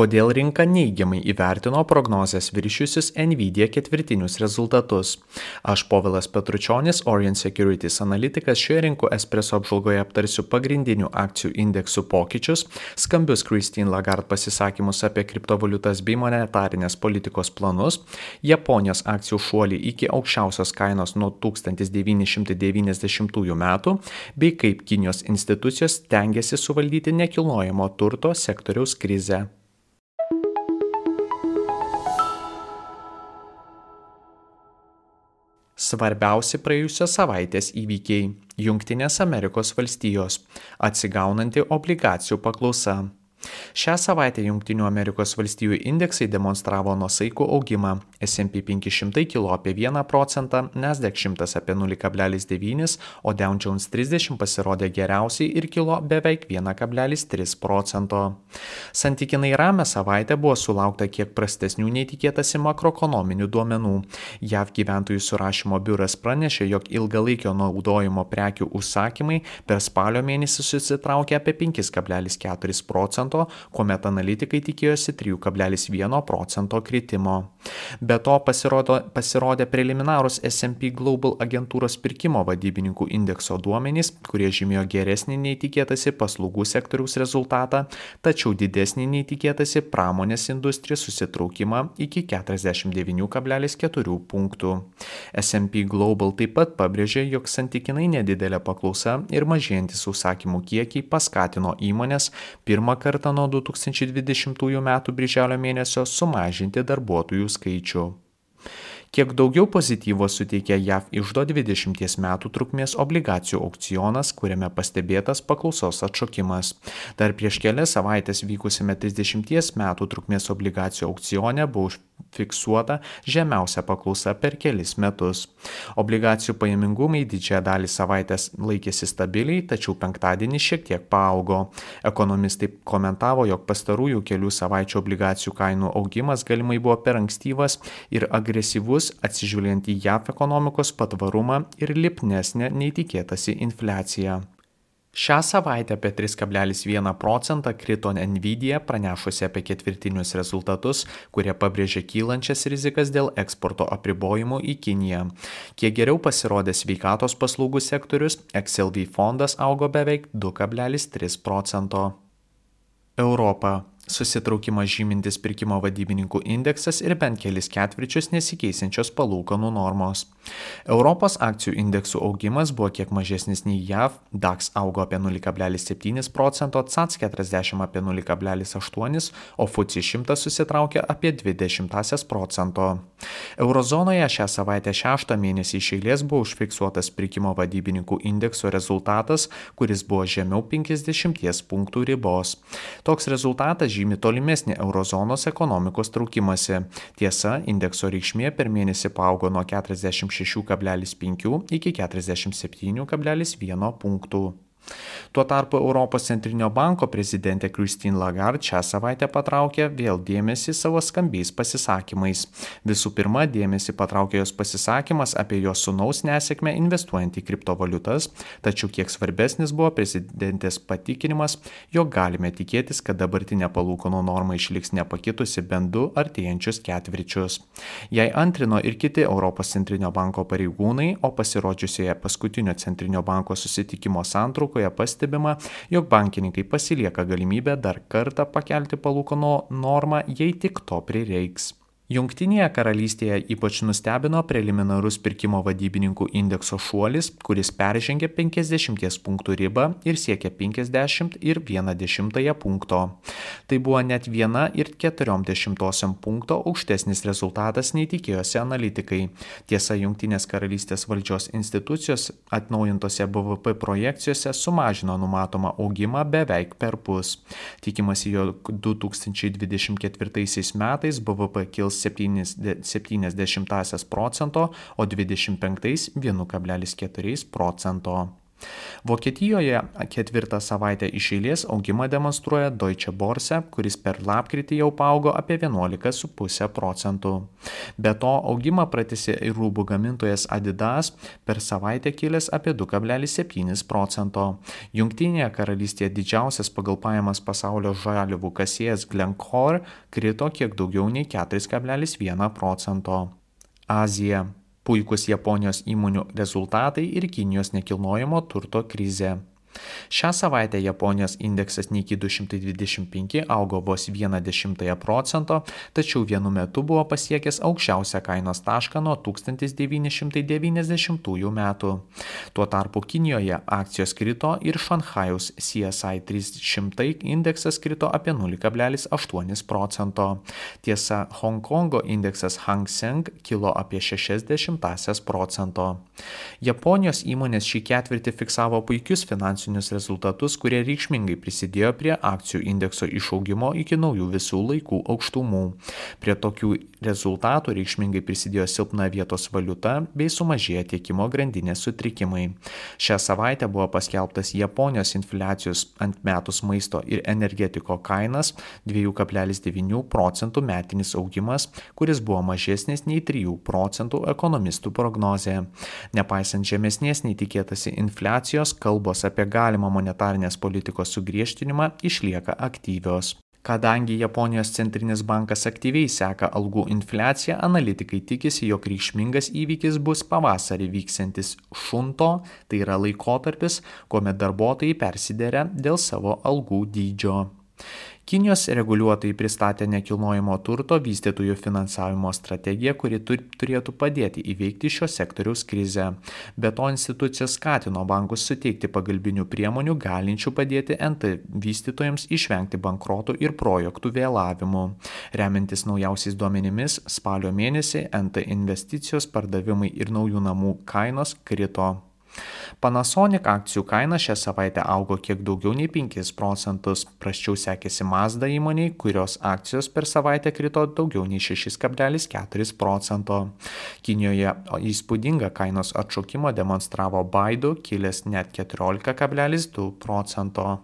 Kodėl rinka neigiamai įvertino prognozes viršiusius Nvidia ketvirtinius rezultatus? Aš Povilas Petručionis, Orient Securities analitikas, šioje rinkų espreso apžvalgoje aptarsiu pagrindinių akcijų indeksų pokyčius, skambius Christine Lagarde pasisakymus apie kriptovaliutas bei monetarinės politikos planus, Japonijos akcijų šuolį iki aukščiausios kainos nuo 1990 metų, bei kaip Kinijos institucijos tengiasi suvaldyti nekilnojamo turto sektoriaus krizę. Svarbiausi praėjusios savaitės įvykiai - Junktinės Amerikos valstijos - atsigaunanti obligacijų paklausa. Šią savaitę Junktinių Amerikos valstijų indeksai demonstravo nuosaikų augimą. S&P 500 kilo apie 1 procentą, Nasdaq 100 apie 0,9, o Dow Jones 30 pasirodė geriausiai ir kilo beveik 1,3 procento. Santykinai ramę savaitę buvo sulaukta kiek prastesnių nei tikėtasi makroekonominių duomenų. JAV gyventojų surašymo biuras pranešė, jog ilgalaikio naudojimo prekių užsakymai per spalio mėnesį susitraukė apie 5,4 procento, kuomet analitikai tikėjosi 3,1 procento kritimo. Be to pasirodo, pasirodė preliminarūs S&P Global agentūros pirkimo vadybininkų indekso duomenys, kurie žymėjo geresnį nei tikėtasi paslaugų sektoriaus rezultatą, tačiau didesnį nei tikėtasi pramonės industrijos susitraukimą iki 49,4 punktų. S&P Global taip pat pabrėžė, jog santykinai nedidelė paklausa ir mažėjantis užsakymų kiekiai paskatino įmonės pirmą kartą nuo 2020 m. birželio mėnesio sumažinti darbuotojų skaičių. Kiek daugiau pozityvo suteikia JAV išdo 20 metų trukmės obligacijų aukcionas, kuriame pastebėtas paklausos atšokimas. Dar prieš kelias savaitės vykusime 30 metų trukmės obligacijų aukcione buvo fiksuota žemiausia paklausa per kelis metus. Obligacijų pajamingumai didžiąją dalį savaitės laikėsi stabiliai, tačiau penktadienį šiek tiek paaugo. Ekonomistai komentavo, jog pastarųjų kelių savaičių obligacijų kainų augimas galimai buvo per ankstyvas ir agresyvus atsižvelgiant į JAF ekonomikos patvarumą ir lipnesnę nei tikėtasi infliaciją. Šią savaitę apie 3,1 procentą krito Nvidia pranešusi apie ketvirtinius rezultatus, kurie pabrėžė kylančias rizikas dėl eksporto apribojimų į Kiniją. Kiek geriau pasirodė sveikatos paslaugų sektorius, XLV fondas augo beveik 2,3 procento. Europa susitraukimą žymintis pirkimo vadybininkų indeksas ir bent kelis ketvirčius nesikeisinčios palūkanų normos. Europos akcijų indeksų augimas buvo kiek mažesnis nei JAV, DAX augo apie 0,7 procento, CAC 40 apie 0,8, o FUCI 100 susitraukė apie 20 procento. Eurozonoje šią savaitę šeštą mėnesį iš eilės buvo užfiksuotas pirkimo vadybininkų indekso rezultatas, kuris buvo žemiau 50 punktų ribos. Toks rezultatas žymi tolimesnį eurozonos ekonomikos traukimąsi. Tiesa, indekso reikšmė per mėnesį paaugo nuo 46,5 iki 47,1 punktų. Tuo tarpu Europos centrinio banko prezidentė Christine Lagarde šią savaitę patraukė vėl dėmesį savo skambiais pasisakymais. Visų pirma, dėmesį patraukė jos pasisakymas apie jos sunaus nesėkmę investuojant į kriptovaliutas, tačiau kiek svarbesnis buvo prezidentės patikinimas, jog galime tikėtis, kad dabartinė palūkanų norma išliks nepakitusi bent du artėjančius ketvirčius. Jai antrino ir kiti Europos centrinio banko pareigūnai, o pasirodžiusioje paskutinio centrinio banko susitikimo santraukoje pastebėjo, pastebima, jog bankininkai pasilieka galimybę dar kartą pakelti palūkanų normą, jei tik to prireiks. Jungtinėje karalystėje ypač nustebino preliminarus pirkimo vadybininkų indekso šuolis, kuris peržengė 50 punktų ribą ir siekė 50 ir 1,1 punkto. Tai buvo net 1,4 punkto aukštesnis rezultatas nei tikėjosi analitikai. Tiesa, Jungtinės karalystės valdžios institucijos atnaujintose BVP projekcijose sumažino numatomą augimą beveik per pus. Tikimasi, jog 2024 metais BVP kils 0,7 procento, o 25 1,4 procento. Vokietijoje ketvirtą savaitę iš eilės augimą demonstruoja Deutsche Börse, kuris per lapkritį jau paaugo apie 11,5 procentų. Be to, augimą pratėsi ir rūbų gamintojas Adidas per savaitę kilęs apie 2,7 procento. Jungtinėje karalystėje didžiausias pagal pajamas pasaulio žaliavų kasėjas Glencore krito kiek daugiau nei 4,1 procento. Azija puikūs Japonijos įmonių rezultatai ir Kinijos nekilnojamo turto krizė. Šią savaitę Japonijos indeksas Niki 225 augo vos 1,1 procento, tačiau vienu metu buvo pasiekęs aukščiausią kainos tašką nuo 1990 metų. Tuo tarpu Kinijoje akcijos krito ir Šanhajaus CSI 300 indeksas krito apie 0,8 procento. Tiesa, Hongkongo indeksas Hang Seng kilo apie 60 procento. Japonijos įmonės šį ketvirtį fiksavo puikius finansinius finansinius rezultatus, kurie reikšmingai prisidėjo prie akcijų indekso išaugimo iki naujų visų laikų aukštumų. Prie tokių rezultatų reikšmingai prisidėjo silpna vietos valiuta bei sumažėję tiekimo grandinės sutrikimai. Šią savaitę buvo paskelbtas Japonijos infliacijos ant metus maisto ir energetiko kainas 2,9 procentų metinis augimas, kuris buvo mažesnis nei 3 procentų ekonomistų prognozė. Nepaisant žemesnės nei tikėtasi infliacijos, kalbos apie galimą monetarinės politikos sugriežtinimą išlieka aktyvios. Kadangi Japonijos centrinis bankas aktyviai seka algų infliaciją, analitikai tikisi, jog reikšmingas įvykis bus pavasarį vyksiantis šunto, tai yra laikotarpis, kuomet darbuotojai persideria dėl savo algų dydžio. Kinijos reguliuotojai pristatė nekilnojamo turto vystytojų finansavimo strategiją, kuri turėtų padėti įveikti šio sektoriaus krizę. Be to institucija skatino bankus suteikti pagalbinių priemonių galinčių padėti NT vystytojams išvengti bankrotų ir projektų vėlavimų. Remiantis naujausiais duomenimis, spalio mėnesį NT investicijos pardavimai ir naujų namų kainos krito. Panasonic akcijų kaina šią savaitę augo kiek daugiau nei 5 procentus, prasčiau sekėsi Mazda įmoniai, kurios akcijos per savaitę krito daugiau nei 6,4 procento. Kinijoje įspūdingą kainos atšaukimą demonstravo Baidu, kilęs net 14,2 procento.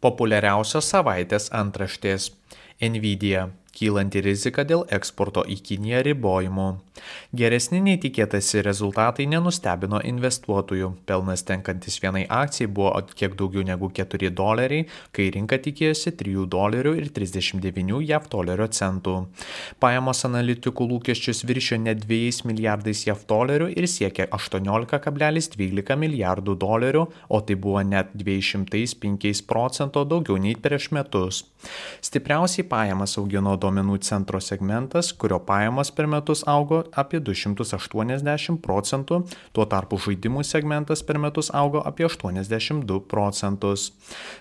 Populiariausios savaitės antraštės. Nvidia kylanti rizika dėl eksporto į Kiniją ribojimų. Geresni nei tikėtasi rezultatai nenustebino investuotojų. Pelnas tenkantis vienai akcijai buvo kiek daugiau negu 4 doleriai, kai rinka tikėjosi 3 dolerių ir 39 JAV dolerio centų. Pajamos analitikų lūkesčius viršio net 2 milijardais JAV dolerių ir siekia 18,12 milijardų dolerių, o tai buvo net 205 procento daugiau nei prieš metus. Stipriausiai pajamas augino duomenų centro segmentas, kurio pajamos per metus augo apie 280 procentų, tuo tarpu žaidimų segmentas per metus augo apie 82 procentus.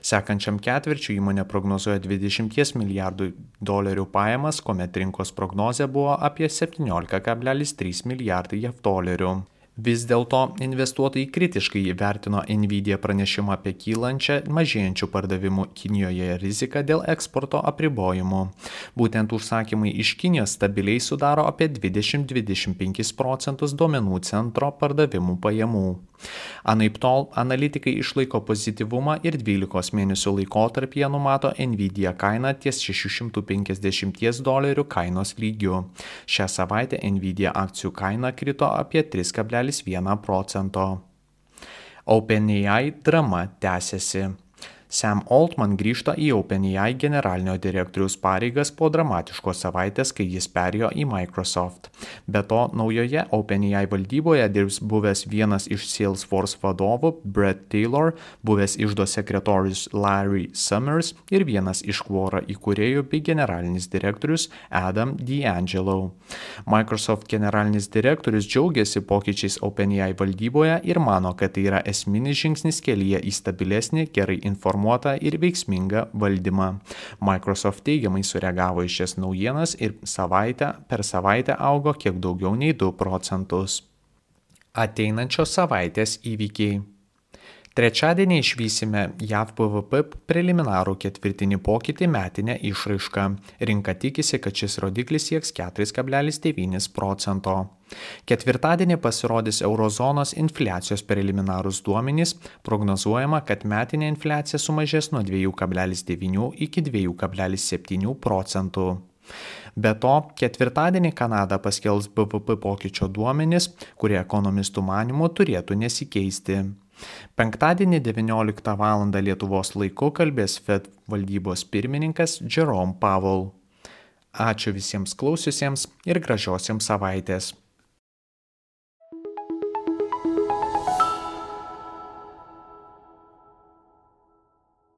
Sekančiam ketvirčiu įmonė prognozuoja 20 milijardų dolerių pajamas, kuomet rinkos prognozė buvo apie 17,3 milijardai JAV dolerių. Vis dėlto investuotojai kritiškai įvertino Nvidia pranešimą apie kylančią mažėjančių pardavimų Kinijoje riziką dėl eksporto apribojimų. Būtent užsakymai iš Kinijos stabiliai sudaro apie 20-25 procentus duomenų centro pardavimų pajamų. Anaip tol, analitikai išlaiko pozityvumą ir 12 mėnesių laikotarpyje numato Nvidia kainą ties 650 dolerių kainos lygiu. Šią savaitę Nvidia akcijų kaina krito apie 3,5 1,1 procento. OpenAI drama tęsiasi. Sam Altman grįžta į OpenAI generalinio direktoriaus pareigas po dramatiškos savaitės, kai jis perėjo į Microsoft. Be to, naujoje OpenAI valdyboje dirbs buvęs vienas iš Salesforce vadovų Brett Taylor, buvęs išdo sekretorius Larry Summers ir vienas iš Quora įkūrėjų bei generalinis direktorius Adam D'Angelo. Microsoft generalinis direktorius džiaugiasi pokyčiais OpenAI valdyboje ir mano, kad tai yra esminis žingsnis kelyje į stabilesnį, gerai informuotą informuotą ir veiksmingą valdymą. Microsoft teigiamai sureagavo į šias naujienas ir savaitę per savaitę augo kiek daugiau nei 2 procentus. Ateinančios savaitės įvykiai. Trečiadienį išvysime JAV BVP preliminarų ketvirtinį pokytį metinę išraišką. Rinka tikisi, kad šis rodiklis sieks 4,9 procento. Ketvirtadienį pasirodys eurozonos infliacijos preliminarūs duomenys, prognozuojama, kad metinė infliacija sumažės nuo 2,9 iki 2,7 procentų. Be to, ketvirtadienį Kanada paskelbs BVP pokyčio duomenis, kurie ekonomistų manimų turėtų nesikeisti. Penktadienį 19 val. Lietuvos laiku kalbės Fed valdybos pirmininkas Jerome Powell. Ačiū visiems klausiusiems ir gražiosiams savaitės.